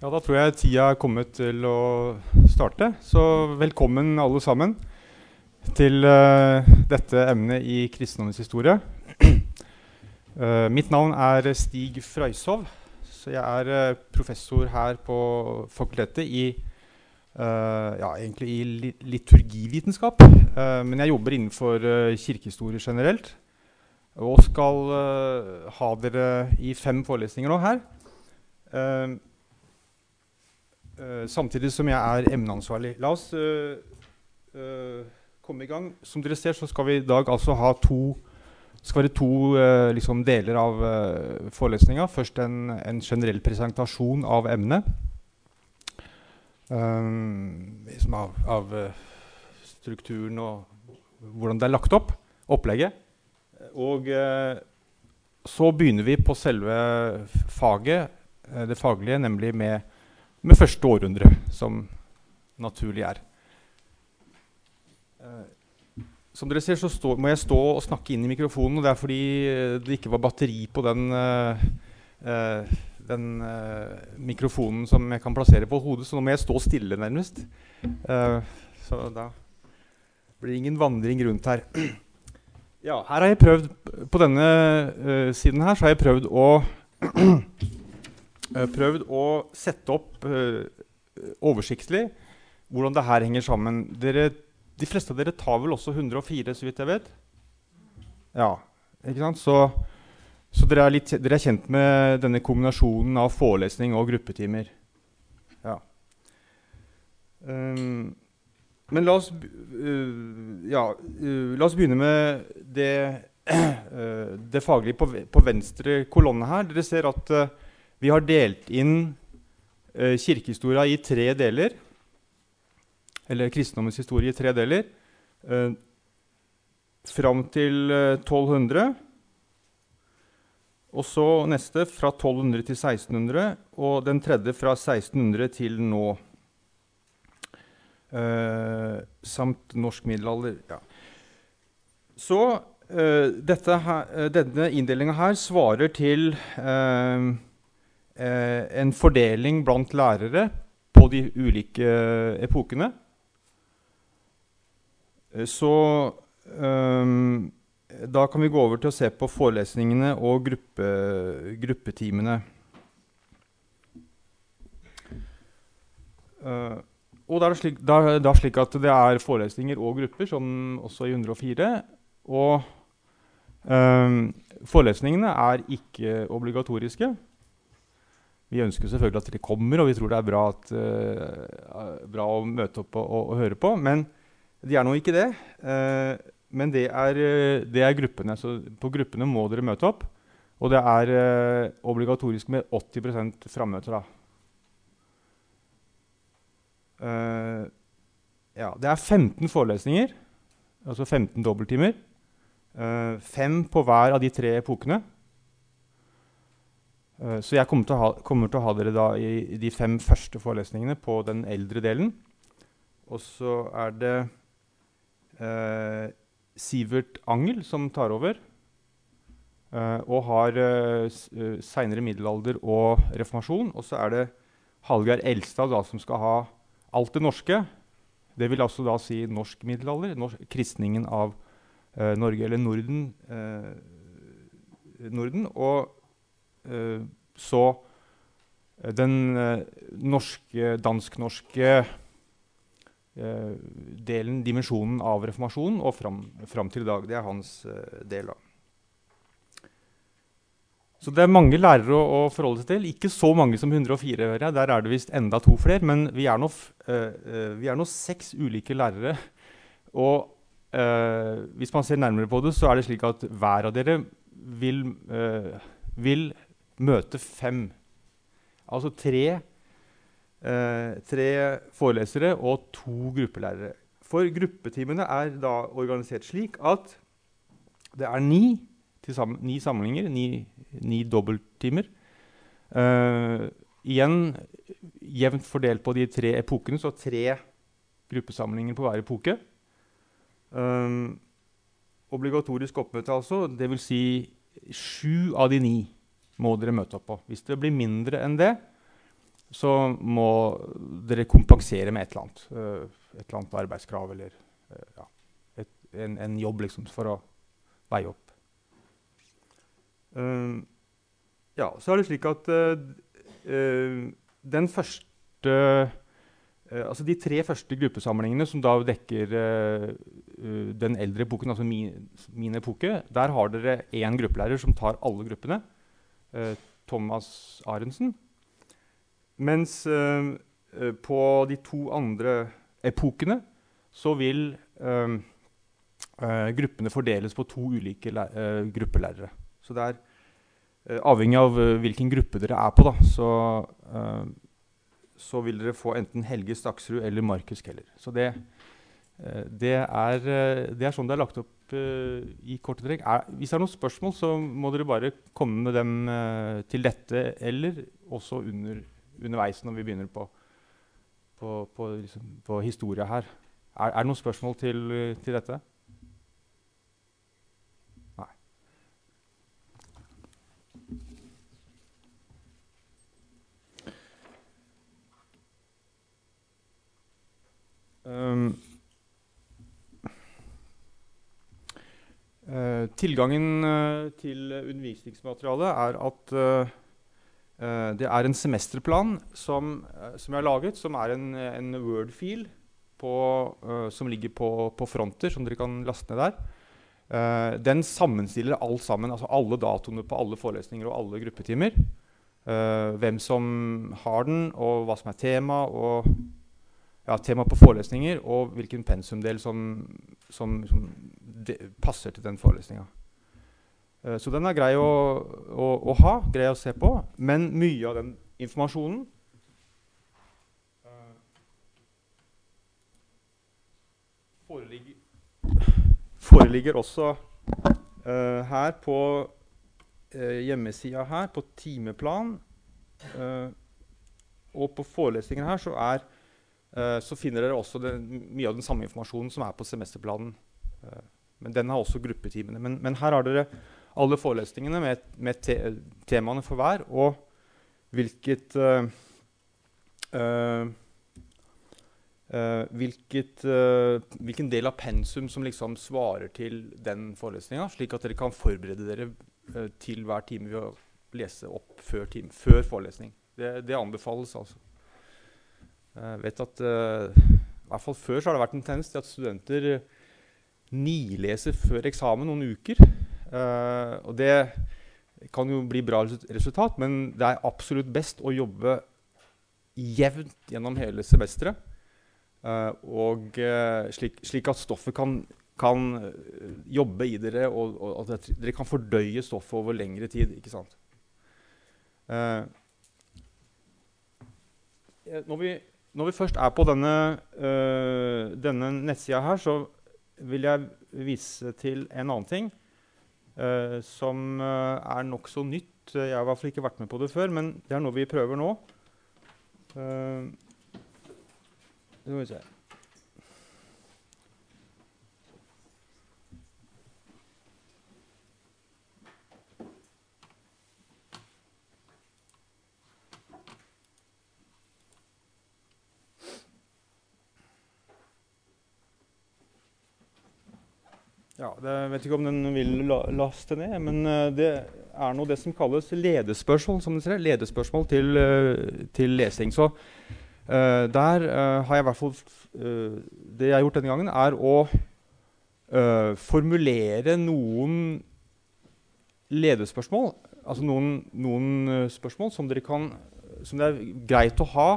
Ja, Da tror jeg tida er kommet til å starte. Så velkommen alle sammen til uh, dette emnet i kristendommens historie. Uh, mitt navn er Stig Frøyshov. Så jeg er uh, professor her på fakultetet i, ja, egentlig i li liturgivitenskap. men jeg jobber innenfor kirkehistorie generelt. Og skal ha dere i fem forelesninger nå her. Uh, samtidig som jeg er emneansvarlig. La oss uh, uh, komme i gang. Som dere ser, så skal vi i dag altså ha to skal være to liksom deler av forelesninga. Først en, en, generell presentasjon av emnet. Liksom av, av strukturen og hvordan det er lagt opp. Opplegget. Og så begynner vi på selve faget, det faglige, nemlig med med første århundre, som naturlig er. Uh, som dere ser, så stå, må jeg stå og snakke inn i mikrofonen. og Det er fordi eh, det ikke var batteri på den, uh, uh, mikrofonen som jeg kan plassere på hodet, så nå må jeg stå stille, nærmest. så da blir det ingen vandring rundt her. Ja, her har jeg prøvd, På denne siden her så har jeg prøvd å Eh, prøvd å sette opp uh, oversiktlig hvordan det her henger sammen. Dere, de fleste av dere tar vel også 104, så vidt jeg vet? Ja, ikke sant? Så, så dere, er litt, dere, er kjent med denne kombinasjonen av forelesning og gruppetimer. Ja. Um, men la oss, uh, ja, uh, la oss begynne med det, det faglige på, på, venstre kolonne her. Dere ser at vi har delt inn eh, kirkehistoria i tre deler. Eller kristendommens historie i tre deler. Eh, fram til eh, 1200. Og så neste fra 1200 til 1600. Og den tredje fra 1600 til nå. Eh, samt norsk middelalder. Ja. Så dette her, eh, denne inndelinga her svarer til eh, en fordeling blant lærere på de ulike eh, epokene. Eh, så um, da kan vi gå over til å se på forelesningene og gruppe, gruppetimene. Uh, og da er, slik, da, da slik, at det er forelesninger og grupper, som også i 104. Og um, forelesningene er ikke obligatoriske. Vi ønsker selvfølgelig at dere kommer, og vi tror det er bra, at, uh, bra å møte opp og, og, og, høre på. Men de er nå ikke det. Uh, men det er, det er, gruppene. Så på gruppene må dere møte opp. Og det er uh, obligatorisk med 80% frammøter. ja, det er 15 forelesninger, altså 15 dobbelttimer. fem på hver av de tre epokene. Eh, så jeg kommer til, ha, kommer til, å ha, dere da i, de fem første forelesningene på den eldre delen. Og så er det eh, Sivert Angel som tar over. Eh, og har eh, eh seinere middelalder og reformasjon. Og så er det Hallgeir Elstad da, som skal ha alt det norske. Det vil altså da si norsk middelalder. Norsk, kristningen av eh, Norge, eller Norden. Norden og Eh, så eh, den eh, norske, dansk-norske delen, dimensjonen av reformasjonen, og fram, fram, til i dag. Det er hans del. da. Så det er mange lærere å, å, forholde seg til. Ikke så mange som 104. Hører jeg. Der er det visst enda to flere. Men vi er nå, uh, seks ulike lærere. Og uh, hvis man ser nærmere på det, så er det slik at hver av dere vil, uh, vil møte fem. Altså tre, eh, tre forelesere og to gruppelærere. For gruppetimene er da organisert slik at det er ni, sammen, ni samlinger, ni, ni dobbelttimer. Uh, igjen jevnt fordelt på de tre epokene, så tre gruppesamlinger på hver epoke. Um, obligatorisk oppmøte, altså. Dvs. Si sju av de ni må dere møte opp på. Hvis det blir mindre enn det, så må dere kompensere med et eller annet. Uh, et eller annet arbeidskrav eller uh, ja, et, en, en, jobb liksom, for å veie opp. Uh, ja, så er det slik at den første altså De tre første gruppesamlingene, som da dekker den eldre epoken, altså min, min, epoke, der har dere én gruppelærer som tar alle gruppene. Thomas Arendsen. Mens uh, på de to andre epokene så vil uh, uh, gruppene fordeles på to ulike gruppelærere. Så det er avhengig av hvilken gruppe dere er på, da, så, så vil dere få enten Helge Staksrud eller Markus Keller. Så det, det, er, det, er, sånn det er lagt opp i korte trekk. hvis det er noen spørsmål, så må dere bare komme med dem til dette eller også under underveis når vi begynner på, på, på, liksom, på historia her. Er, er, det noen spørsmål til, til dette? Nei. Um, tilgangen uh, til undervisningsmaterialet er at uh, Uh, det er en semesterplan som, uh, som, jeg har laget, som er en, en Word-fil uh, som ligger på, på, fronter, som dere kan laste ned der. den sammenstiller alt sammen, altså alle datoene på alle forelesninger og alle gruppetimer. hvem som har den, og hva som er tema, og ja, tema på forelesninger, og hvilken pensumdel som, som, som passer til den forelesninga. Eh, så den er grei å, å, å, ha, grei å se på. Men mye av den informasjonen uh, foreligger, foreligger, også uh, her på uh, hjemmesida her, på timeplan. og på forelesningen her så, er, så finner dere også den, mye av den samme informasjonen som er på semesterplanen. men den har også gruppetimene. Men, men her har dere alle forelesningene med, med te temaene for hver, og hvilket uh, uh, uh, hvilket, hvilken del av pensum som liksom svarer til den forelesninga, slik at dere kan forberede dere til hver time ved å lese opp før, time, før forelesning. Det, det, anbefales, altså. Jeg vet at i hvert fall før så har det vært en tendens til at studenter nileser før eksamen noen uker. Uh, og det kan jo bli bra resultat, men det er absolutt best å jobbe jevnt gjennom hele semesteret. Uh, og slik, slik, at stoffet kan, kan jobbe i dere, og, og, at dere kan fordøye stoffet over lengre tid. ikke sant? Når vi, når, vi, først er på denne, denne nettsida her, så vil jeg vise til en annen ting. Uh, som uh, er nokså nytt. Jeg har i hvert fall ikke vært med på det før, men det er noe vi prøver nå. Uh, skal vi se Ja, det, jeg vet ikke om den vil la, laste ned, men uh, det er nå det som kalles ledespørsmål, som ser, ledespørsmål til, uh, til, lesing. Så uh, der har jeg i hvert fall Det jeg har gjort denne gangen, er å formulere noen ledespørsmål. Altså noen, noen spørsmål som, kan, som, det er greit å ha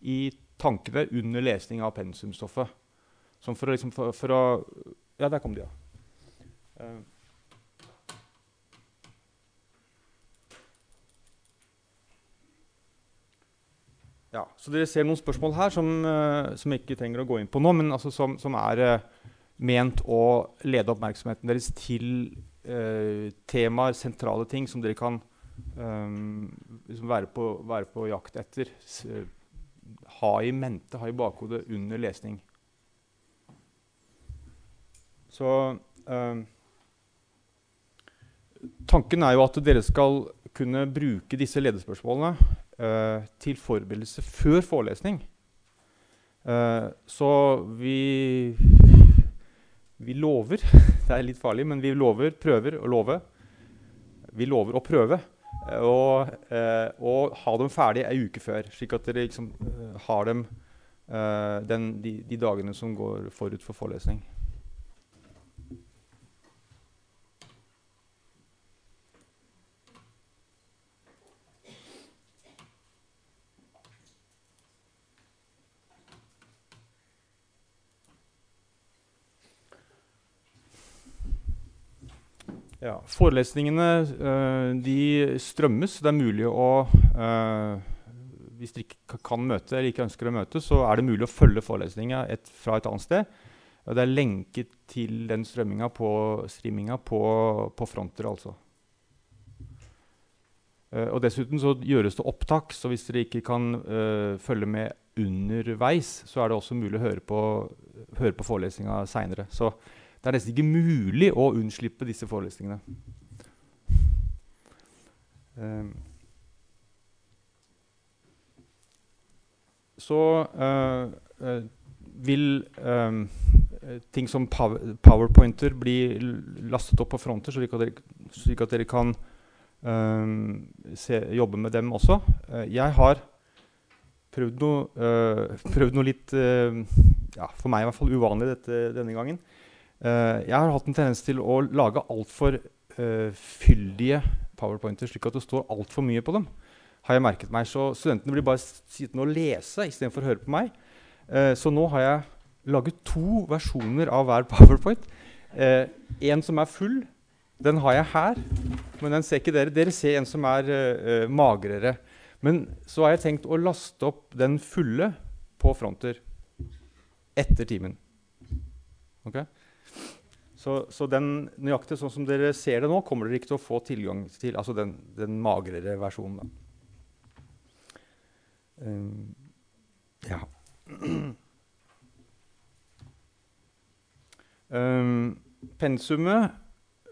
i tankene under lesning av pensumstoffet. Som for å, liksom, for, for å Ja, der kom de, ja. Eh. Ja, så Dere ser noen spørsmål her som, uh, som jeg ikke trenger å gå inn på nå, men altså som, som, er uh, ment å lede oppmerksomheten deres til temaer, sentrale ting, som dere kan um, liksom være, på, være, på, jakt etter. ha i mente, ha i bakhodet under lesning. Så um, tanken er jo at dere skal kunne bruke disse ledespørsmålene uh, til forberedelse før forelesning. Uh, så vi Vi lover Det er litt farlig, men vi lover, prøver å love. Vi lover å prøve og, og ha dem ferdig ei uke før, slik at dere liksom har dem den, de, de dagene som går forut for forelesning. Ja, Forelesningene uh, de strømmes. Det er mulig å uh, Hvis dere ikke kan møte eller ikke ønsker å møte, så er det mulig å følge forelesninga fra et annet sted. Det er lenke til den strømminga på streaminga på, på fronter, altså. Uh, og Dessuten så gjøres det opptak, så hvis dere ikke kan følge med underveis, så er det også mulig å høre på, høre på forelesninga seinere. Det er nesten ikke mulig å unnslippe disse forelesningene. Um, så uh, uh, vil um, ting som powerpointer bli lastet opp på fronter, slik at dere, slik at dere kan um, se, jobbe med dem også. Uh, jeg har prøvd noe, prøvd noe litt ja, for meg i hvert fall uvanlig dette, denne gangen. Uh, jeg har hatt en tendens til å lage altfor uh, fyldige powerpointer, slik at det står altfor mye på dem. har jeg merket meg. Så studentene blir bare sittende og lese istedenfor å høre på meg. Uh, så nå har jeg laget to versjoner av hver powerpoint. Uh, en som er full, den har jeg her. Men den ser ikke dere. Dere ser en som er magrere. Men så har jeg tenkt å laste opp den fulle på fronter etter timen. Okay? Så, så, den nøyaktig sånn som dere ser det nå, kommer dere ikke til å få tilgang til. Altså den, den magrere versjonen. Um, ja. Um, pensumet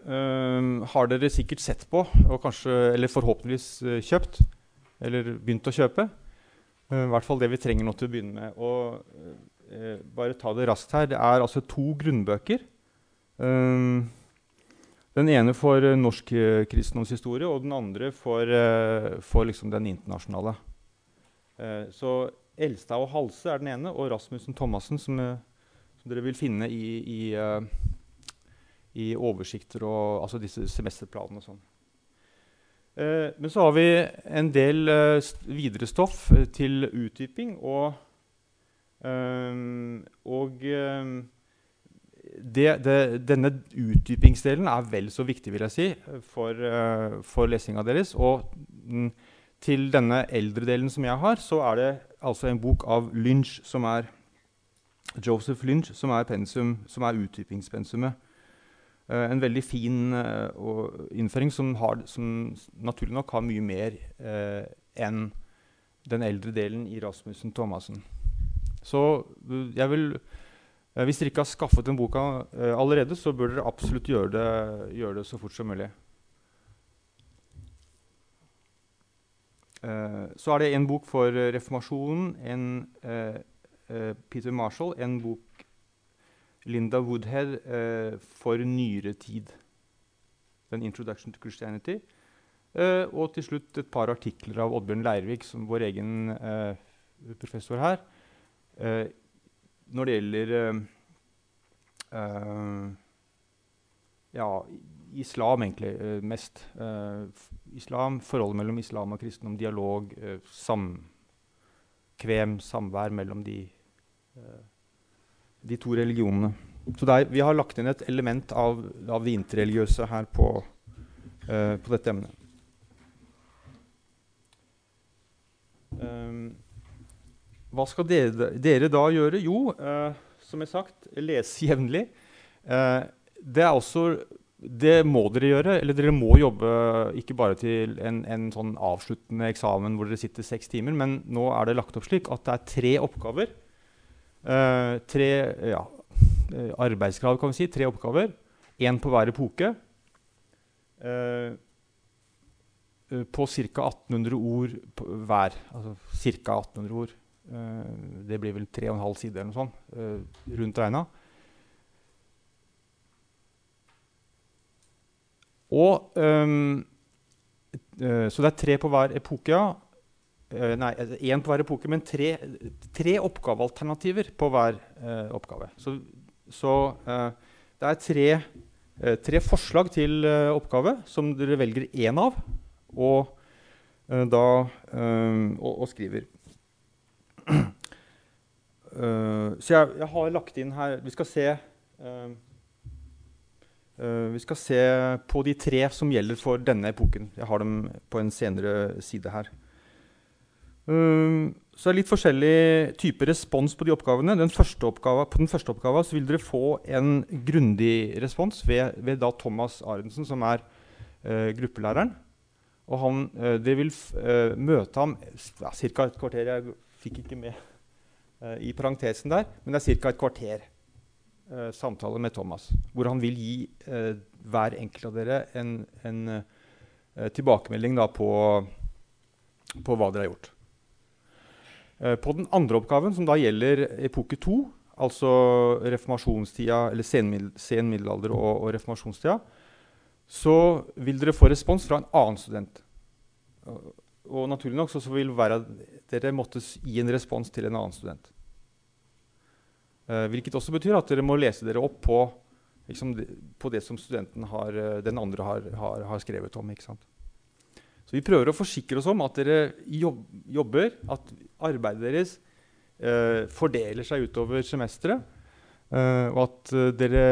um, har dere sikkert sett på, kanskje, eller forhåpentligvis uh, kjøpt. Eller begynt å kjøpe. Uh, I hvert fall det vi trenger nå til å begynne med. Og, uh, bare ta det raskt her. Det er altså to grunnbøker. Um, den ene for uh, norsk uh, kristendomshistorie, og den andre for, uh, for liksom den internasjonale. Uh, så Elstad og Halse er den ene, og Rasmussen Thomassen, som, som dere vil finne i, i, i oversikter og altså disse semesterplanene og sånn. men så har vi en del videre stoff til utdyping og, og det, det, denne utdypingsdelen er vel så viktig vil jeg si, for, uh, for lesinga deres. Og mm, til denne eldre delen som jeg har, så er det altså en bok av Lynch, som er Joseph Lynch, som er, pensum, som er utdypingspensumet. Uh, en veldig fin uh, innføring som, har, som, naturlig nok har mye mer enn den eldre delen i Rasmussen Thomassen. Så jeg vil hvis dere ikke har skaffet den boka eh, allerede, så bør dere absolutt gjøre det, gjøre det så fort som mulig. Eh, så er det en bok for reformasjonen, en Peter Marshall, en bok Linda Woodhead for nyere tid. Den 'Introduction to Christianity'. og til slutt et par artikler av Oddbjørn Leirvik, som vår egen professor her når det gjelder uh, ja, islam, egentlig, uh, mest. Uh, islam, Forholdet mellom islam og kristendom, dialog, samkvem, samvær mellom de, de to religionene. Så der, vi har lagt inn et element av, av det interreligiøse her på, på dette emnet. Um, hva skal dere, dere, da gjøre? Jo, eh, som jeg sagt, lese jevnlig. Eh, det er også det må dere gjøre. Eller dere må jobbe ikke bare til en, en sånn avsluttende eksamen hvor dere sitter seks timer, men nå er det lagt opp slik at det er tre oppgaver. Eh, tre ja, arbeidskrav, kan vi si. Tre oppgaver. Én på hver epoke. Uh, på ca. 1800 ord hver. Altså ca. 1800 ord. Uh, det blir vel 3,5 sider eller noe sånt, uh, rundt regna. Og um, Så det er tre på hver epoke, ja. nei, én på hver epoke, men tre, tre oppgavealternativer på hver oppgave. Så, så det er tre Eh, tre forslag til eh, oppgave som dere velger én av, og eh, da og, og, skriver. Så jeg, jeg, har lagt inn her Vi skal se vi skal se på de tre som gjelder for denne epoken. Jeg har dem på en senere side her. Så det er litt forskjellig type respons på de oppgavene. Den oppgave, på den første oppgaven vil dere få en grundig respons ved, ved Thomas Arensen, som er uh, gruppelæreren. Og han, uh, dere vil uh, møte ham ca. et kvarter. Jeg fikk ikke med i parentesen der, men det er ca. et kvarter samtale med Thomas. Hvor han vil gi hver enkelt av dere en, en tilbakemelding da, på, på hva dere har gjort. Eh, på den andre oppgaven, som da gjelder epoke 2, altså reformasjonstida, eller sen, middelalder og, og, reformasjonstida, så vil dere få respons fra en annen student. Og, og naturlig nok så, så vil være, dere måtte gi en respons til en annen student. Uh, hvilket også betyr at dere må lese dere opp på, liksom, på det som studenten har, eh, den andre har, har, har skrevet om. Så vi prøver å forsikre oss om at dere jobber, at arbeidet deres eh, fordeler seg utover semesteret. Eh, og at eh, dere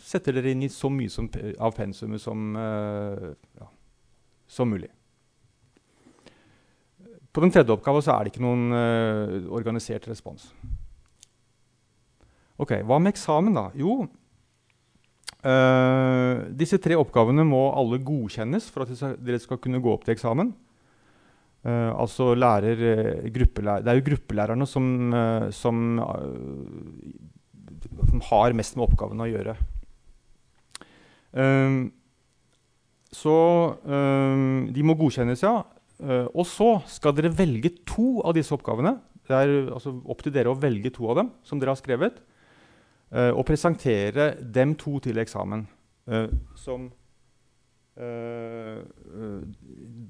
setter dere inn i så mye som, av pensumet som, eh, ja, som mulig. På den tredje oppgaven er det ikke noen uh, organisert respons. Ok, Hva med eksamen, da? Jo, Uh, disse tre oppgavene må alle godkjennes for at dere skal kunne gå opp til eksamen. Uh, altså lærer, gruppelærer, Det er jo gruppelærerne som, som, som, har mest med oppgavene å gjøre. så de må godkjennes, ja. Og så skal dere velge to av disse oppgavene. Det er altså opp til dere å velge to av dem som dere har skrevet. Uh, og presentere dem to til eksamen. Som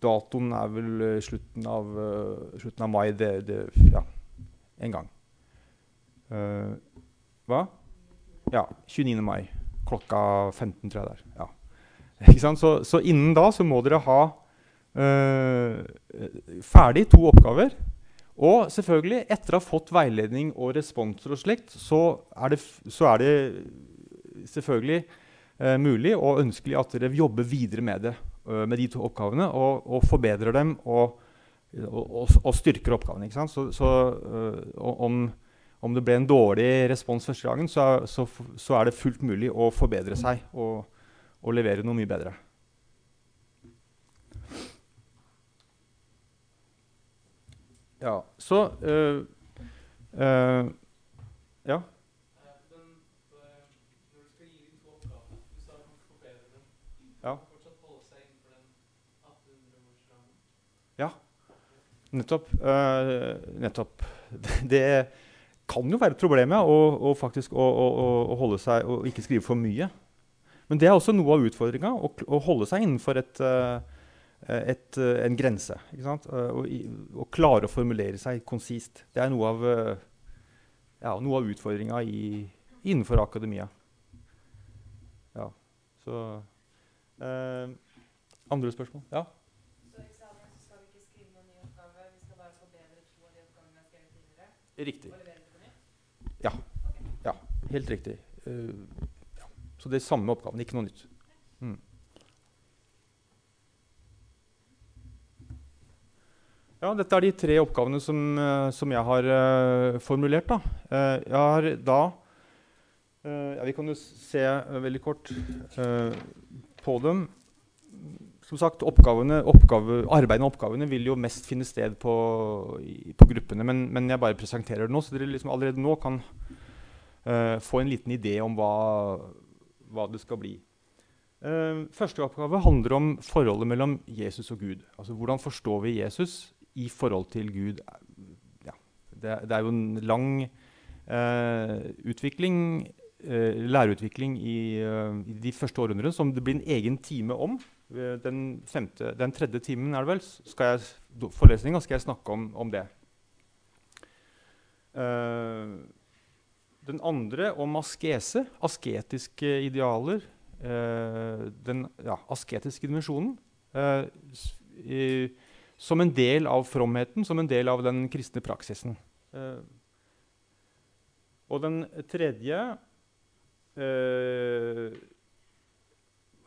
Datoen er vel slutten av, slutten av mai. Det, det, ja, en gang. hva? Ja, 29. mai. Klokka 15, tror jeg det er. Ja. Så, så, innen da så må dere ha ferdig to oppgaver. Og selvfølgelig, etter å ha fått veiledning og responser og slikt, så er det, så er det selvfølgelig eh, mulig og ønskelig at dere jobber videre med det, uh, med de to oppgavene, og, og forbedrer dem og, og, og, styrker oppgavene. Så, så uh, om, om, det ble en dårlig respons første gangen, så, så, så, er det fullt mulig å forbedre seg og levere noe mye bedre. Ja, så uh, uh, Ja. Nettopp. Uh, nettopp. Det kan jo være et problem ja, å, å, faktisk, å, å, holde seg og ikke skrive for mye. Men det er også noe av utfordringa, å, holde seg innenfor et et, eh, en grense. Og, og, klare å formulere seg konsist. Det er noe av, eh, ja, av utfordringa innenfor akademia. Ja, så eh, Andre spørsmål? Ja? Så eksamen så skal vi ikke skrive noen ny oppgave, vi skal bare forbedre to av de oppgavene vi har skrevet tidligere? Riktig. Ja. Okay. ja. Helt riktig. Uh, ja. Så det er samme oppgaven, ikke noe nytt. Mm. Ja, dette er de tre oppgavene som, uh, som jeg har uh, formulert. Da. Uh, jeg har da ja, Vi kan jo se veldig kort på dem. Som sagt, oppgavene, oppgave, Arbeidet med oppgavene vil jo mest finne sted på, i, på gruppene. Men, men, jeg bare presenterer det nå, så dere liksom allerede nå kan få en liten idé om hva, hva det skal bli. Eh, første oppgave handler om forholdet mellom Jesus og Gud. Altså Hvordan forstår vi Jesus i forhold til Gud? Ja, det, det, er jo en lang eh, utvikling, eh, læreutvikling i, eh, i, de første århundrene som det blir en egen time om. Eh, den, femte, den tredje timen er det vel, skal jeg, forelesninga skal jeg snakke om, om det. Eh, den andre om askese, asketiske idealer Eh, den ja, asketiske dimensjonen i, som en del av fromheten, som en del av den kristne praksisen. Eh, og den tredje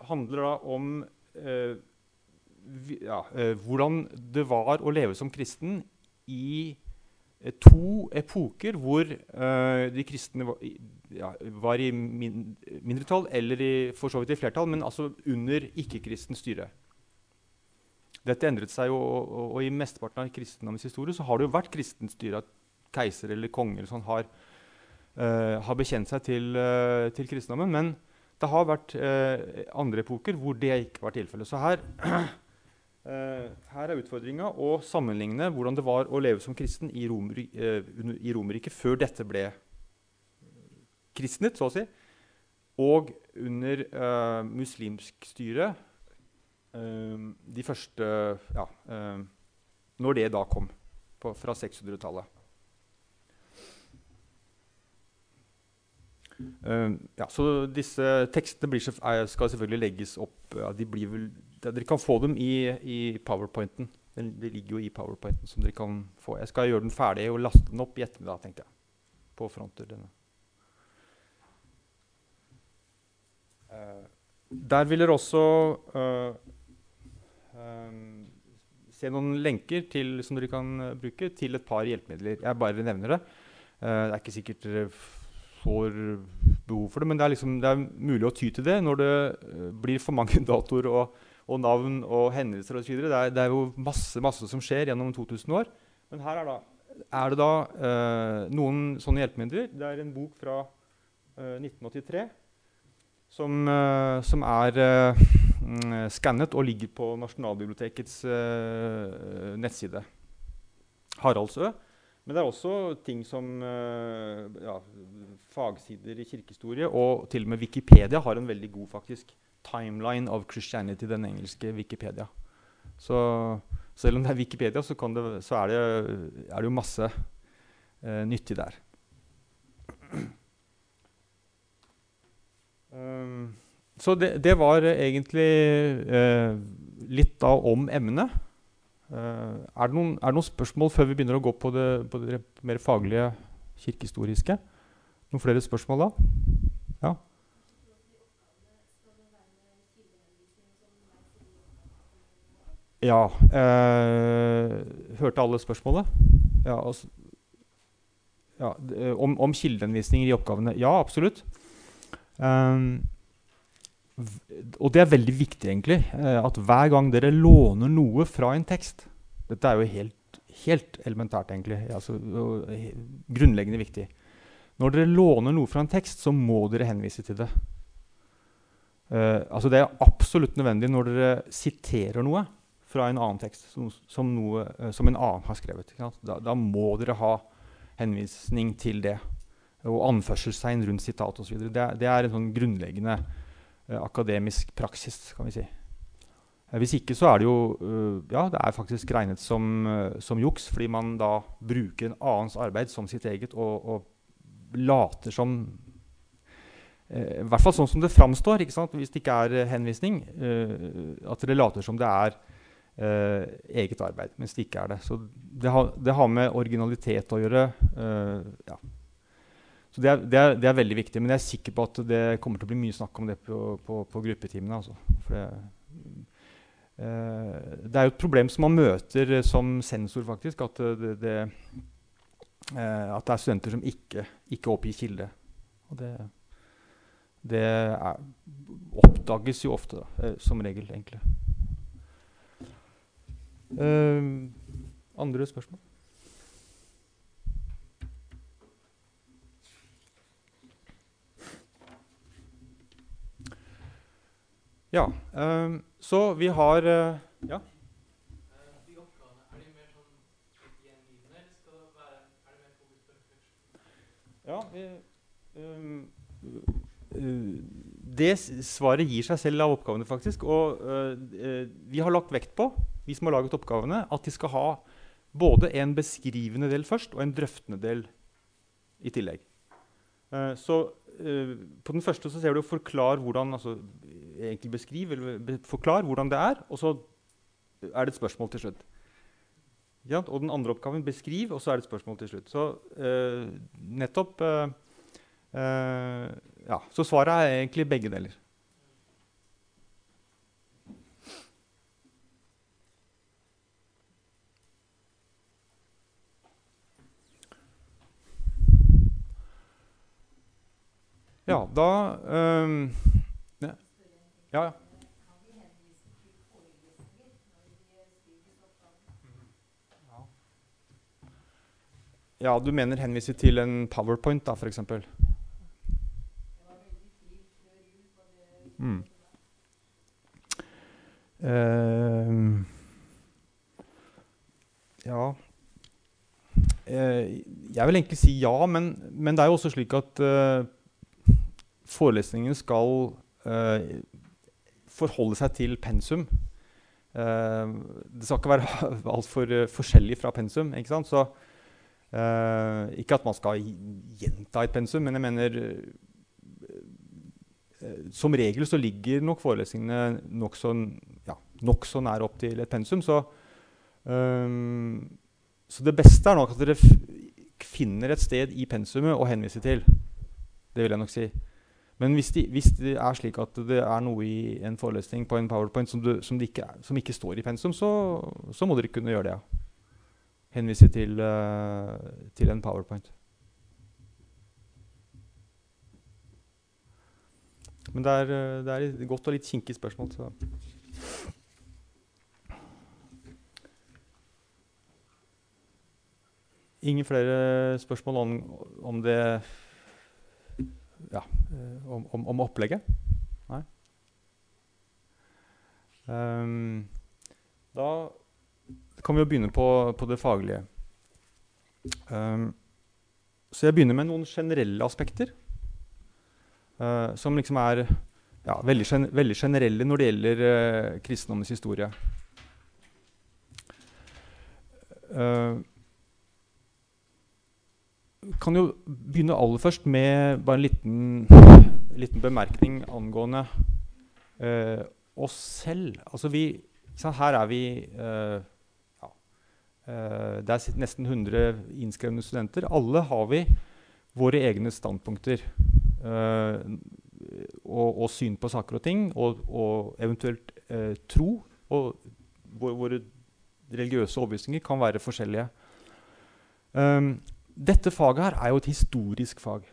handler da om vi, ja, hvordan det var å leve som kristen i to epoker hvor de kristne var, ja, var i min, mindretall, eller i, for så vidt i flertall, men altså under ikke-kristent styre. Dette endret seg og, og, og, i mesteparten av kristendommens historie så har det jo vært kristent styre. At keiser eller konger sånn har, uh, har, bekjent seg til, uh, til, kristendommen. Men det har vært uh, andre epoker hvor det ikke var tilfellet. Så her, her er utfordringa å sammenligne hvordan det var å leve som kristen i, Romer, i Romerriket før dette ble kristnet, så å si, og under muslimsk styre de første ja, uh, Når det da kom, på, fra 600-tallet. ja, så disse tekstene skal selvfølgelig legges opp ja, vel, Dere kan få dem i, i powerpointen. Det ligger jo i powerpointen som dere kan få. Jeg skal gjøre den ferdig og laste den opp i ettermiddag. tenkte jeg, på fronter denne. Der vil dere også uh, se noen lenker til, som dere kan bruke til et par hjelpemidler. Jeg bare nevner det. Uh, det er ikke sikkert dere får behov for det, men det er, liksom, det er mulig å ty til det når det uh, blir for mange datoer og, og, navn og hendelser osv. Det, er, det er jo masse, masse som skjer gjennom 2000 år. Men her er, da, er det da noen sånne hjelpemidler. Det er en bok fra 1983 som, uh, som er skannet og ligger på Nasjonalbibliotekets uh, nettside. Haraldsø. Men det er også ting som ja, fagsider i kirkehistorie, og til og med Wikipedia har en veldig god faktisk, timeline of Christianity, den engelske Wikipedia. Så selv om det er Wikipedia, så, det, så er, det, er, det, jo masse nyttig der. Så det, det, var egentlig eh, litt da om emnet. Eh, er, det noen, er, det noen, spørsmål før vi begynner å gå på det, på det mer faglige kirkehistoriske? Noen flere spørsmål da? Ja? Ja. Eh, hørte alle spørsmålet? Ja, altså, ja, om, om kildeanvisninger i oppgavene? Ja, absolutt. Um, og det er veldig viktig, egentlig, uh, at hver gang dere låner noe fra en tekst Dette er jo helt, helt elementært, egentlig. Altså, uh, grunnleggende viktig. Når dere låner noe fra en tekst, så må dere henvise til det. Uh, altså det er absolutt nødvendig når dere siterer noe fra en annen tekst som, som, noe, som en annen har skrevet. Da, da, må dere ha henvisning til det og anførselstegn rundt sitat osv. Det, det er en sånn grunnleggende uh, akademisk praksis, kan vi si. Uh, hvis ikke så er det jo uh, ja, det er faktisk regnet som, som, juks, fordi man da bruker en annens arbeid som sitt eget og, og later som I hvert fall sånn som det framstår, hvis det ikke er henvisning. at det later som det er eget arbeid, mens det ikke er det. Så det har, det har med originalitet å gjøre. ja så det er, det, er, det er, veldig viktig. Men jeg er sikker på at det kommer til å bli mye snakk om det på, på, på gruppetimene. Altså. For det, eh, det, er jo et problem som man møter som sensor, faktisk. At det, eh, at det er studenter som ikke, ikke oppgir kilde. Og det, er, oppdages jo ofte, da, eh, som regel, egentlig. Eh, andre spørsmål? Ja, ehm, så vi har eh, Ja. Eh, De oppgavene, er de mer sånn litt gjengivende, eller skal det være, er så mer har uh, Ja? Ja, vi, eh, det svaret gir seg selv av oppgavene, faktisk. Og eh, vi har lagt vekt på, vi som har laget oppgavene, at de skal ha både en beskrivende del først og en drøftende del i tillegg. Uh, så uh, på den første så ser du 'forklar hvordan' altså egentlig beskrive eller be, 'forklar hvordan det er', og så er det et spørsmål til slutt. Ja, og den andre oppgaven 'beskriv', og så er det et spørsmål til slutt. Så uh, nettopp uh, uh, Ja, så svaret er egentlig begge deler. Ja, da ja. ja. ja. Du mener henvise til en powerpoint, da, f.eks.? Mm. Uh, ja uh, Jeg vil egentlig si ja, men, men det er jo også slik at uh, forelesningen skal eh, forholde seg til pensum. Eh, det skal ikke være altfor uh, forskjellig fra pensum. ikke sant? Så Eh, ikke at man skal gjenta et pensum, men jeg mener eh, Som regel så ligger nok forelesningene nokså ja, nok så nær opp til et pensum. Så, så det beste er nok at dere finner et sted i pensumet å henvise til. Det vil jeg nok si. Men hvis, de, hvis det er slik at det er noe i en forelesning på en powerpoint som, du, som, ikke, som ikke, står i pensum, så, så må dere kunne gjøre det. ja henvise til, uh, til en powerpoint. Men det er, det er et godt og litt kinkig spørsmål. Så. Ingen flere spørsmål om, om det Ja, om, om, om opplegget? Nei? Um, da kan vi jo begynne på, på det faglige. Um, så jeg begynner med noen generelle aspekter. Uh, som liksom er ja, veldig, gen veldig, generelle når det gjelder uh, kristendommens historie. Uh, kan jo begynne aller først med bare en liten, liten bemerkning angående oss selv. Altså vi, her er vi Uh, det er nesten 100 innskrevne studenter. Alle har vi våre egne standpunkter uh, og, og, syn på saker og ting, og, og eventuelt uh, tro. Og våre religiøse overbevisninger kan være forskjellige. Um, dette faget her er jo et historisk fag.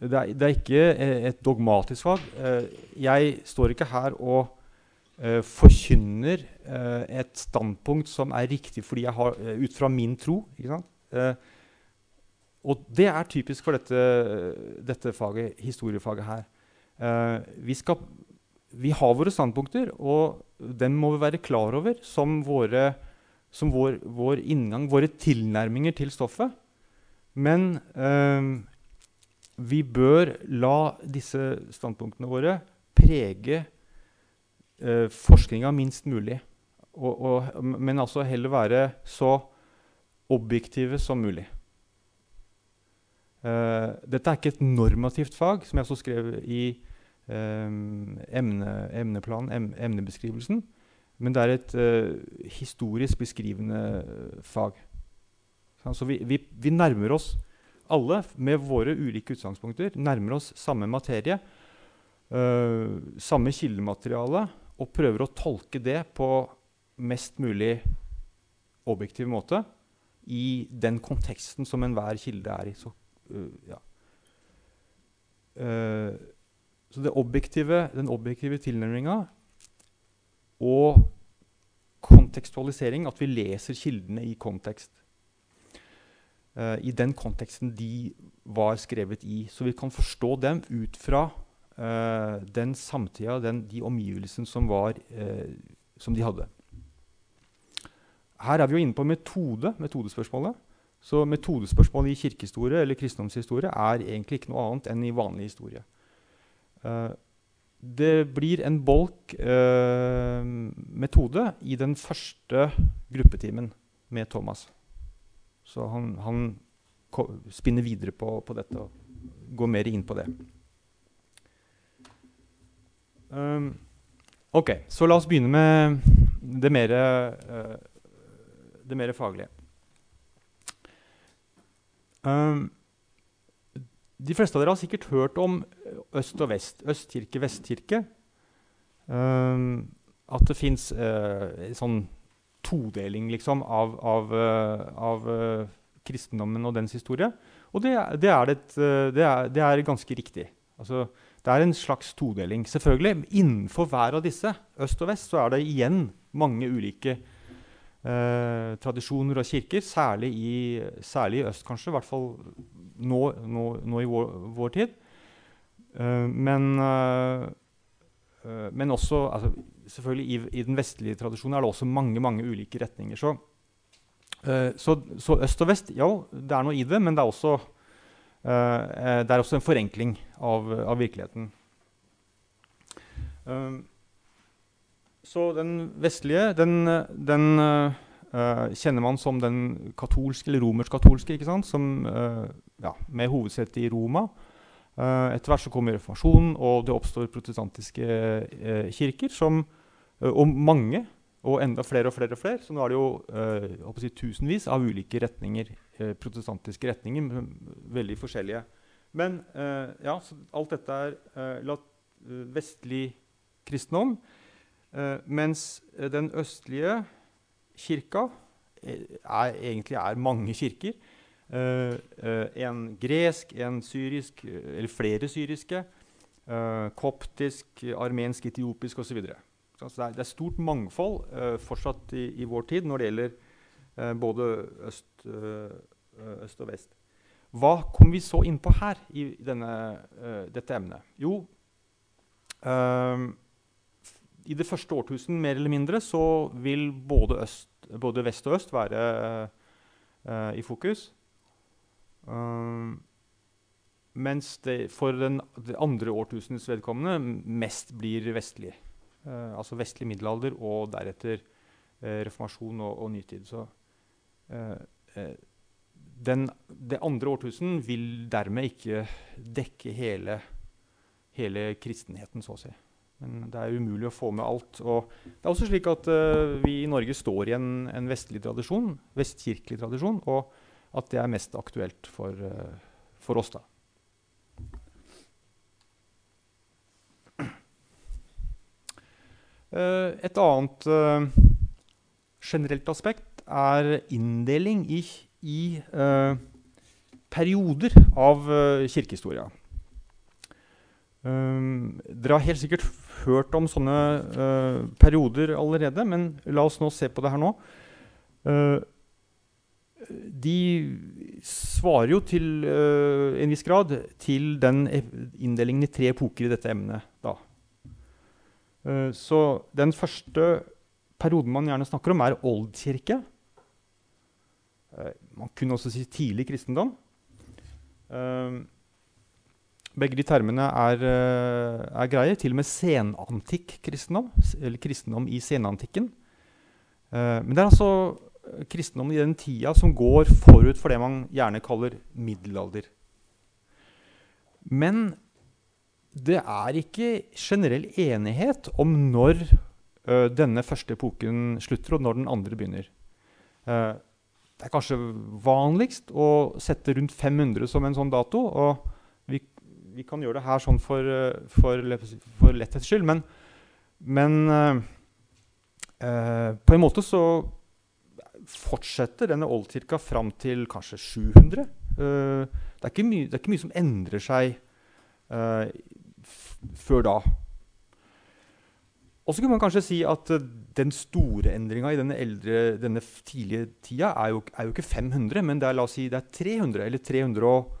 Det er, det er ikke et dogmatisk fag. jeg står ikke her og Uh, forkynner et standpunkt som er riktig fordi jeg har, ut fra min tro. og det er typisk for dette, dette faget, historiefaget her. Vi, skal, vi, har våre standpunkter, og dem må vi være klar over som, våre, som vår, vår, inngang, våre tilnærminger til stoffet. Men vi bør la disse standpunktene våre prege eh, forskninga minst mulig. Og, og, men altså heller være så objektive som mulig. Uh, dette er ikke et normativt fag, som jeg også skrev i um, emne, emneplanen, em, emnebeskrivelsen. Men det er et uh, historisk beskrivende fag. Så vi, vi, vi, nærmer oss alle, med våre ulike utgangspunkter, nærmer oss samme materie, samme kildemateriale, og prøver å tolke det på mest mulig objektiv måte i den konteksten som enhver kilde er i. Så, uh, ja. uh, så objektive, den objektive tilnærminga og kontekstualisering, at vi leser kildene i kontekst. Uh, I den konteksten de var skrevet i. Så vi kan forstå dem ut fra uh, den samtida, den, de omgivelsene som, eh, som de hadde. Her er vi jo inne på metode, metodespørsmålet. Så metodespørsmålet i kirkehistorie eller kristendomshistorie er egentlig ikke noe annet enn i vanlig historie. Eh, det blir en bolk eh, metode i den første gruppetimen med Thomas. Så han, han spinner videre på, på dette og går mer inn på det. Um, ok, så la oss begynne med det mer, uh, det mer faglige. Um, de fleste av dere har sikkert hørt om øst og vest. Østkirke, vestkirke. Um, at det fins en sånn todeling liksom, av, av, eh, av eh, kristendommen og dens historie. Og det, det, er, et, eh, det, er, det er ganske riktig. Altså, det er en slags todeling. Selvfølgelig, innenfor hver av disse, øst og vest, så er det igjen mange ulike eh, tradisjoner og kirker. Særlig i, særlig i øst, kanskje. I hvert fall nå, nå, nå i vår, vår tid. Eh, men, eh, eh, men også altså, selvfølgelig i, i den vestlige tradisjonen er det også mange mange ulike retninger. Så, så, så øst og vest, ja, det er noe i det, men det er også, det er også en forenkling av, av virkeligheten. Um, så den vestlige, den, den eh, kjenner man som den katolske eller romersk-katolske, ikke sant? Som, uh, ja, med hovedsete i Roma. Uh, etter hvert så kommer reformasjonen, og det oppstår protestantiske kirker. Som, og mange, og enda flere og flere og flere. Så nå er det jo å si, tusenvis av ulike retninger, protestantiske retninger. Veldig forskjellige. Men ja, alt dette er vestlig kristendom. Eh, mens eh, den østlige kirka eh, er, egentlig er mange kirker. En gresk, en syrisk, eller flere syriske. koptisk, armensk, etiopisk osv. Så. Så det, er, det er stort mangfold fortsatt i, i vår tid når det gjelder både øst, øst og vest. Hva kom vi så inn på her i denne, dette emnet? Jo, f- i det første årtusen mer eller mindre så vil både, øst, både vest og øst være uh, i fokus. Uh, mens det for den, det andre årtusenets vedkommende mest blir vestlig. Uh, altså vestlig middelalder og deretter eh, reformasjon og, og nytid. Så den, det andre årtusen vil dermed ikke dekke hele, hele kristenheten, så å si. Men det er umulig å få med alt. Og det er også slik at uh, vi i Norge står i en, en vestlig tradisjon, vestkirkelig tradisjon, og at det er mest aktuelt for, uh, for oss, da. Uh, et annet generelt aspekt er inndeling i, i perioder av kirkehistoria. Um, dere har helt sikkert hørt om sånne uh, perioder allerede, men la oss nå se på det her nå. Uh, de svarer jo til uh, en viss grad til den inndelingen i tre epoker i dette emnet. da. Uh, så den første perioden man gjerne snakker om, er oldkirke. Uh, man kunne også si tidlig kristendom. Eh, begge de termene er, eh, er greie. Til og med senantikk kristendom, eller kristendom i senantikken. Eh, men det er altså eh, kristendom i den tida som går forut for det man gjerne kaller middelalder. Men det er ikke generell enighet om når denne første epoken slutter, og når den andre begynner. Det er kanskje vanligst å sette rundt 500 som en sånn dato. og vi, kan gjøre det her sånn for, eh, for, for letthets skyld, men, men eh, på en måte så fortsetter denne oldkirka fram til kanskje 700. Uh, det, er det er ikke mye som endrer seg uh, før da. Og så kunne man kanskje si at den store endringa i denne, eldre, denne tidlige tida er jo, er jo ikke 500, men det er, la oss si, det er 300 eller 300 og,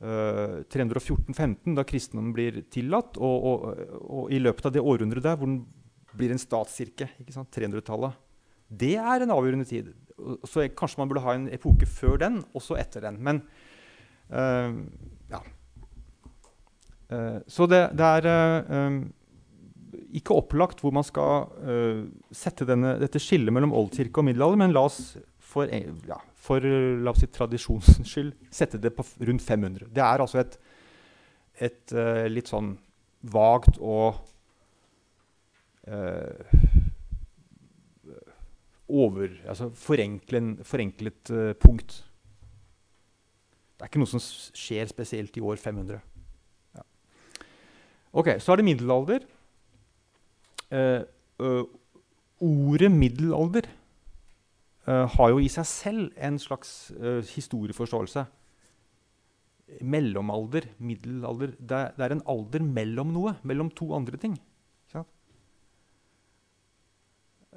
eh, 314-15, da kristendommen blir tillatt. Og, og, og i løpet av det århundret der hvor den blir en statskirke, ikke sant, 300-tallet, det er en avgjørende tid. Så jeg- kanskje man burde ha en epoke før den, og så etter den. Men uh, ja. Uh, så det, det er eh, ikke opplagt hvor man skal eh, sette denne, dette skillet mellom oldkirke og middelalder, men la oss for, eh, ja, for eh, la oss si, tradisjonens skyld sette det på rundt 500. Det er altså et, et uh, litt sånn vagt og uh, over, altså forenklen, forenklet uh, punkt. Det er ikke noe som skjer spesielt i år 500. Ja. Ok, Så er det middelalder. Ordet middelalder har jo i seg selv en slags eh, historieforståelse. Mellomalder, middelalder det det er en alder mellom noe. Mellom to andre ting.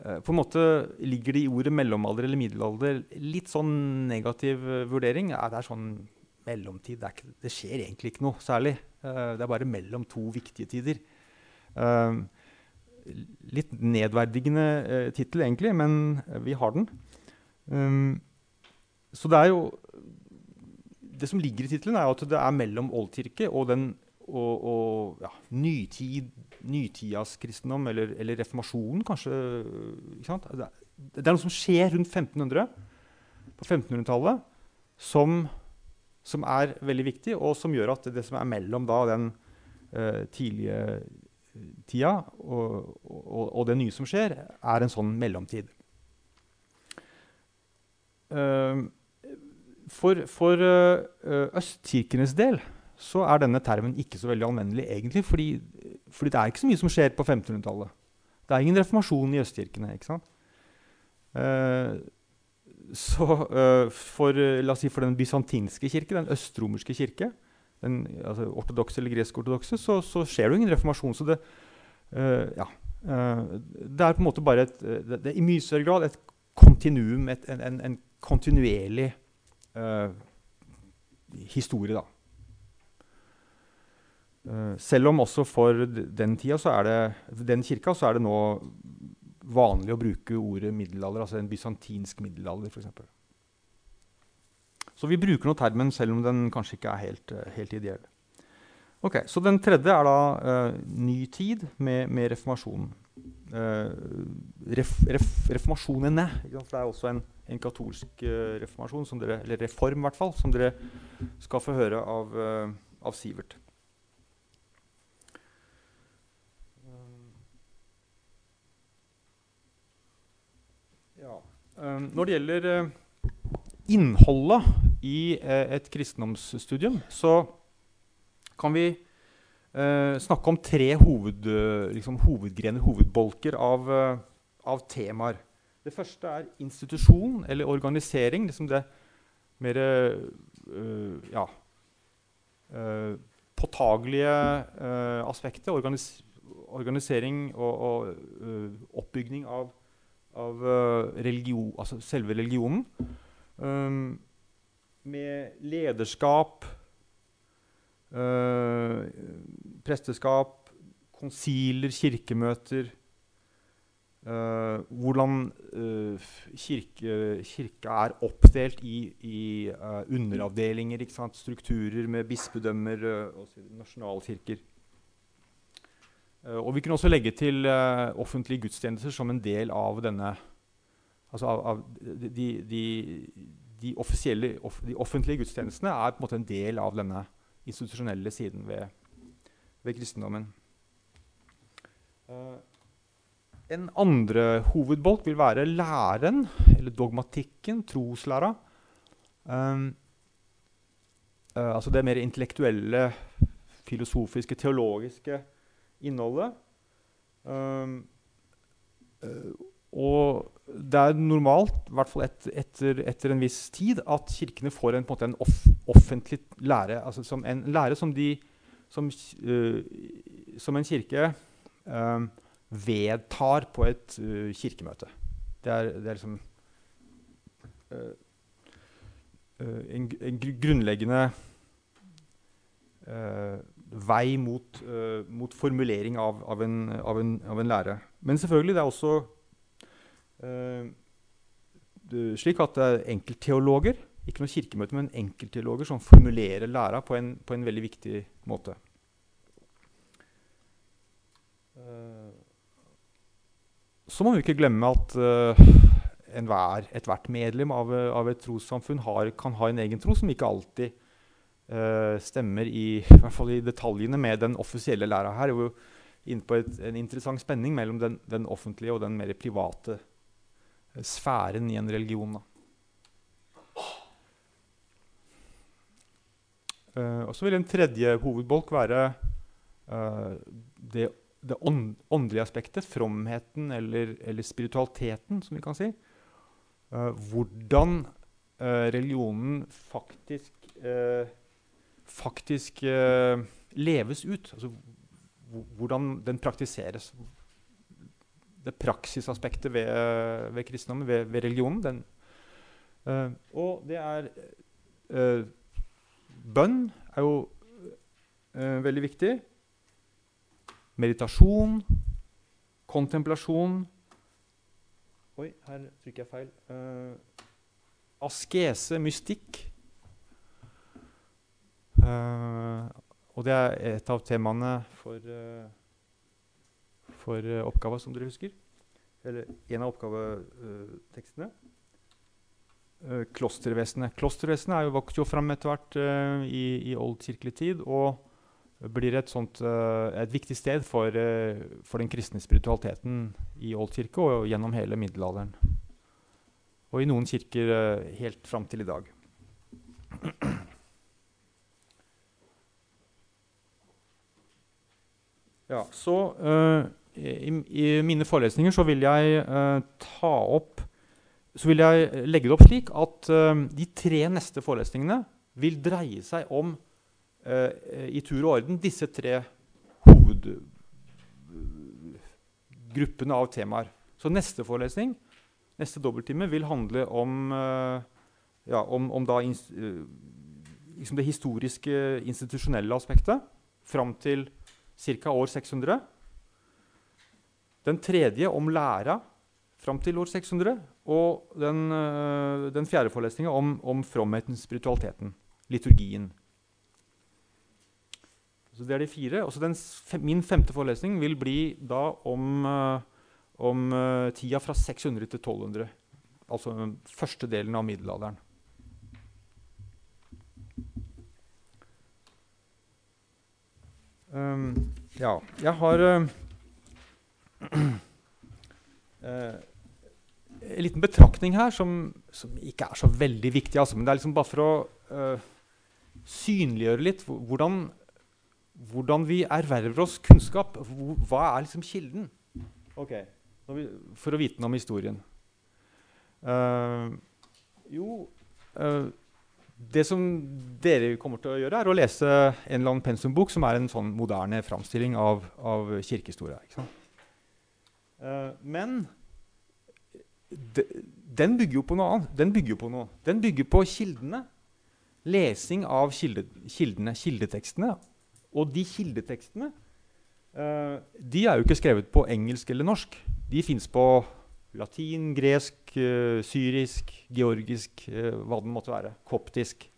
Eh, på en måte ligger det i ordet mellomalder eller middelalder litt sånn negativ eh, vurdering. Ja, det er sånn mellomtid. Det, ikke, det skjer egentlig ikke noe særlig. Eh, det er bare mellom to viktige tider. Eh, litt nedverdigende uh, tittel, egentlig, men eh, vi har den. Um, så det er jo Det som ligger i tittelen, er at det er mellom oldkirke og den og, og ja, nytid, nytidas kristendom, eller, eller reformasjonen, kanskje. Sant? Det, er, noe som skjer rundt 1500, på 1500-tallet, som, som er veldig viktig, og som gjør at det som er mellom da, den uh, tidlige tida og, og, og det nye som skjer, er en sånn mellomtid. Uh, for for uh, østkirkenes del så er denne termen ikke så veldig anvendelig, egentlig, fordi, fordi det er ikke så mye som skjer på 1500-tallet. Det er ingen reformasjon i østkirkene. ikke sant? Uh, så for, la oss si for den bysantinske kirke, den østromerske kirke, den altså, ortodokse eller gresk-ortodokse, så, så, skjer det jo ingen reformasjon. Så det, uh, ja, uh, det er på en måte bare et, det, det er i mye større grad et kontinuum, et, en, en, en, kontinuerlig uh, historie, da. selv om også for den tida, så er det, den kirka, så er det nå vanlig å bruke ordet middelalder, altså en bysantinsk middelalder, f.eks. Så vi bruker nå termen selv om den kanskje ikke er helt, helt ideell. Ok, Så den tredje er da uh, ny tid med, med reformasjonen. Uh, ref, ref, reformasjonene. For det er også en, en katolsk uh, reformasjon, dere, eller reform i hvert fall, som dere skal få høre av, av Sivert. Ja. når det gjelder innholdet i eh, et kristendomsstudium, så kan vi eh, snakke om tre hoved, liksom, hovedgrener, hovedbolker, av, av, temaer. Det første er institusjon eller organisering. Liksom det mer øh, ja, øh, påtagelige aspektet. Organis organisering og, og oppbygning av, av religion, altså selve religionen. Um, med lederskap, øh, presteskap, konsiler, kirkemøter øh, Hvordan uh, kirke, kirka er oppdelt i, i underavdelinger, strukturer med bispedømmer og nasjonalkirker. og vi kunne også legge til offentlige gudstjenester som en del av denne altså av, av de, de, de, offisielle, off, de, offentlige gudstjenestene er på en måte en del av denne institusjonelle siden ved, ved kristendommen. Uh, en andre hovedbolk vil være læren, eller dogmatikken, troslæra. Um, uh, altså det mer intellektuelle, filosofiske, teologiske innholdet. Um, uh, og det er normalt, i hvert fall et, etter, etter, en viss tid, at kirkene får en, en, en off, offentlig lære. Altså som en lære som, de, som, uh, som en kirke uh, vedtar på et uh, kirkemøte. Det er, det er liksom en, en, grunnleggende uh, vei mot, mot formulering av, av, en, av, en, av, en, lære. Men selvfølgelig, det er også slik at det er enkeltteologer, ikke noen kirkemøte, men enkeltteologer som formulerer læra på på en veldig viktig måte. Så må vi ikke glemme at uh, enhver, ethvert medlem av, av et trossamfunn kan ha en egen tro som ikke alltid uh, stemmer i, i, hvert fall i detaljene med den offisielle læra. Her er inne på et, en interessant spenning mellom den, den, offentlige og den mer private sfæren i en religion. Uh, og så vil en tredje hovedbolk være uh, det, det ånd, åndelige aspektet, fromheten eller, eller, spiritualiteten, som vi kan si. Uh, hvordan religionen faktisk, faktisk leves ut. Altså hvordan den praktiseres. Det praksisaspektet ved, ved kristendommen, ved, ved religionen. Den, og det er Bønn er jo veldig viktig. Meditasjon, kontemplasjon Oi, her trykker jeg feil. Uh, askese, mystikk. Uh, og det er et av temaene for, uh, for oppgava, som dere husker. Eller en av oppgavetekstene. Uh, klostervesenet. Klostervesenet er jo vokst jo fram etter hvert i, i oldkirkelig tid og blir et, sånt, uh, et viktig sted for, for, den kristne spiritualiteten i oldkirke og gjennom hele middelalderen. Og i noen kirker helt fram til i dag. Ja, så i, i, mine forelesninger så vil jeg ta opp så vil jeg legge det opp slik at uh, de tre neste forelesningene vil dreie seg om uh, i tur og orden disse tre hovedgruppene av temaer. Så neste forelesning, neste dobbelttime, vil handle om, uh, ja, om, om da, liksom det historiske, institusjonelle aspektet fram til ca. år 600. Den tredje om læra fram til år 600. Og den, den fjerde forelesninga om, om fromheten, spiritualiteten, liturgien. Så det er de fire. Og den, min femte forelesning vil bli da om, øh, om øh, tida fra 600 til 1200. Altså den første delen av middelalderen. Um, ja, jeg har uh, uh, en liten betraktning her som, som, ikke er så veldig viktig. Altså, men det er liksom bare for å uh, synliggjøre litt hvordan, hvordan, vi erverver oss kunnskap. Hva er liksom kilden? Ok, For å vite noe om historien. Uh, jo uh, Det som dere kommer til å gjøre, er å lese en eller annen pensumbok som er en sånn moderne framstilling av, av kirkehistoria. men den bygger jo på noe annet. Den bygger jo på noe. Den bygger på kildene. Lesing av kilde, kildene, kildetekstene. Og de kildetekstene uh, de er jo ikke skrevet på engelsk eller norsk. De fins på latin, gresk, uh, syrisk, georgisk, uh, hva det måtte være. Koptisk.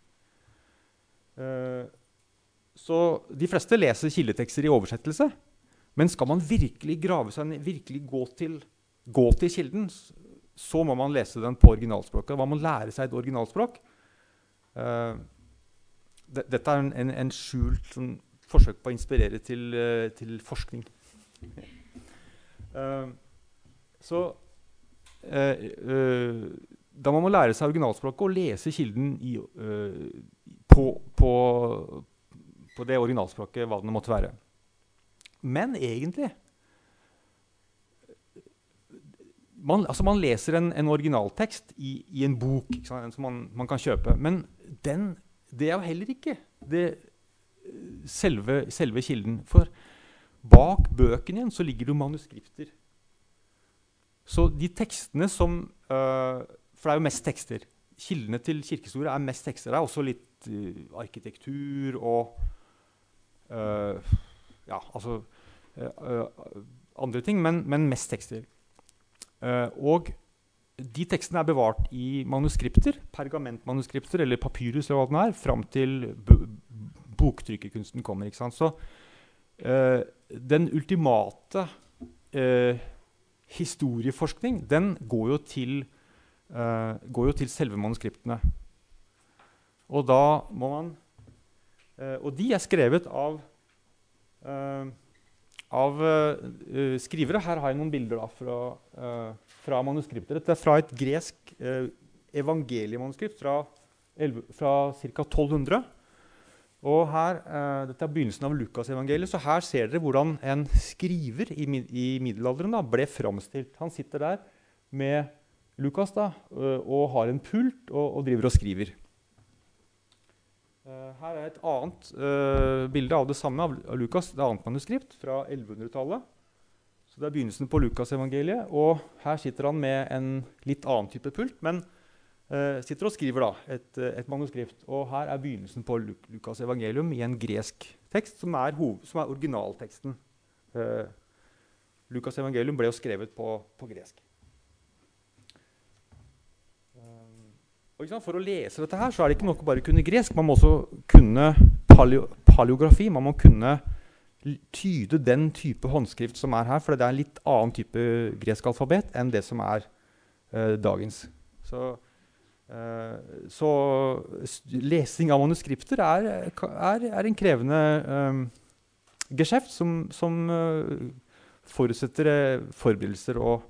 så de fleste leser kildetekster i oversettelse. Men skal man virkelig grave seg ned, virkelig gå til, gå til kilden, så må man lese den på originalspråket. Man må lære seg et originalspråk. Uh, dette er en, en, en skjult sånn, forsøk på å inspirere til, uh, til forskning. uh, så Da må man lære seg originalspråket og lese kilden i, på, på, på det originalspråket, hva det måtte være. Men egentlig man, altså man, leser en, en originaltekst i, i, en bok som man, man, kan kjøpe. Men den, det er jo heller ikke det, selve, selve, kilden. For bak bøkene igjen så ligger det jo manuskripter. Så de tekstene som uh, For det er jo mest tekster. Kildene til kirkehistorie er mest tekster. Det er også litt uh, arkitektur og uh, ja, altså andre ting, men, men mest tekster. Og de tekstene er bevart i manuskripter, pergamentmanuskripter eller papyrus, eller hva det er, fram til boktrykkerkunsten kommer. ikke sant? Så uh, den ultimate uh, historieforskning den går jo, til, uh, går jo til selve manuskriptene. Og da må man Og de er skrevet av av uh, skrivere. Her har jeg noen bilder da, fra, uh, fra manuskripter. Dette er fra et gresk uh, evangeliemanuskript fra, fra ca. 1200. Og her, Dette er begynnelsen av Lukasevangeliet. Så her ser dere hvordan en skriver i, i middelalderen da, ble framstilt. Han sitter der med Lukas da, og har en pult og, og driver og skriver. Uh, her er et annet uh, bilde av det samme av, Lukas, et annet manuskript fra 1100-tallet. Så Det er begynnelsen på Lukasevangeliet. Og her sitter han med en litt annen type pult, men sitter og skriver da, et, et, manuskript. Og her er begynnelsen på Luk Lukas evangelium i en gresk tekst, som er, som er originalteksten. Lukas evangelium ble jo skrevet på, på gresk. For å lese dette her, så er det ikke nok å bare kunne gresk. Man må også kunne paleo paleografi. Man må kunne tyde den type håndskrift som er her. For det er en litt annen type gresk alfabet enn det som er uh, dagens. Så, uh, så, lesing av manuskripter er, er, er en krevende um, geskjeft som, som uh, forutsetter forberedelser og,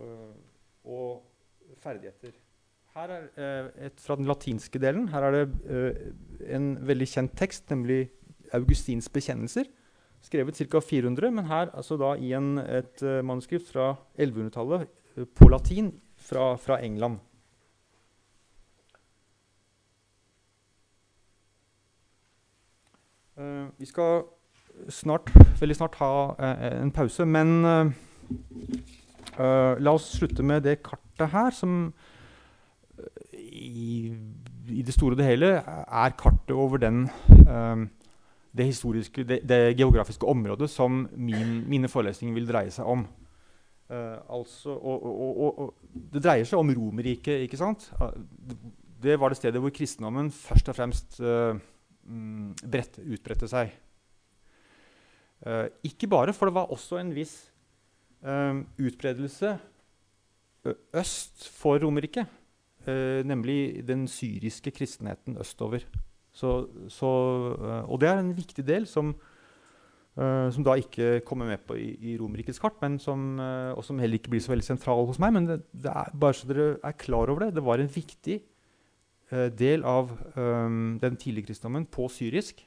og ferdigheter. Her er eh, et fra den latinske delen. Her er det eh, en veldig kjent tekst, nemlig Augustins bekjennelser. Skrevet ca. 400, men her altså da i en, et manuskript fra 1100-tallet uh, på latin fra, fra England. Uh, vi skal snart, veldig snart ha en pause, men la oss slutte med det kartet her, som i, i, det store og det hele er kartet over den, eh, det, det, det, geografiske området som min, mine forelesninger vil dreie seg om. Uh, altså, og, og, og, det dreier seg om Romerriket. ikke sant? Det var det stedet hvor kristendommen først og fremst uh, brett, utbredte seg. Uh, ikke bare, for det var også en viss utbredelse øst for Romerriket. Uh, nemlig den syriske kristenheten østover. Så, så, eh, og det er en viktig del som, eh, som da ikke kommer med på i, i Romerrikets kart, som, og som heller ikke blir så veldig sentral hos meg. Men det, det er, bare så dere er klar over det, det var en viktig del av um, den tidlige kristendommen på syrisk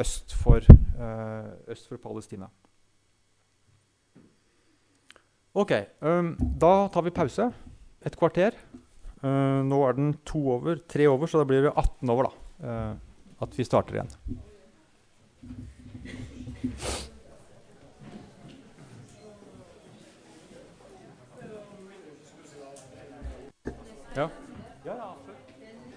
øst for, uh, øst for Palestina. Ok, um, da tar vi pause. Et kvarter. Uh, nå er den to over, tre over, så da blir det 18 over da, uh, at vi starter igjen. Ja.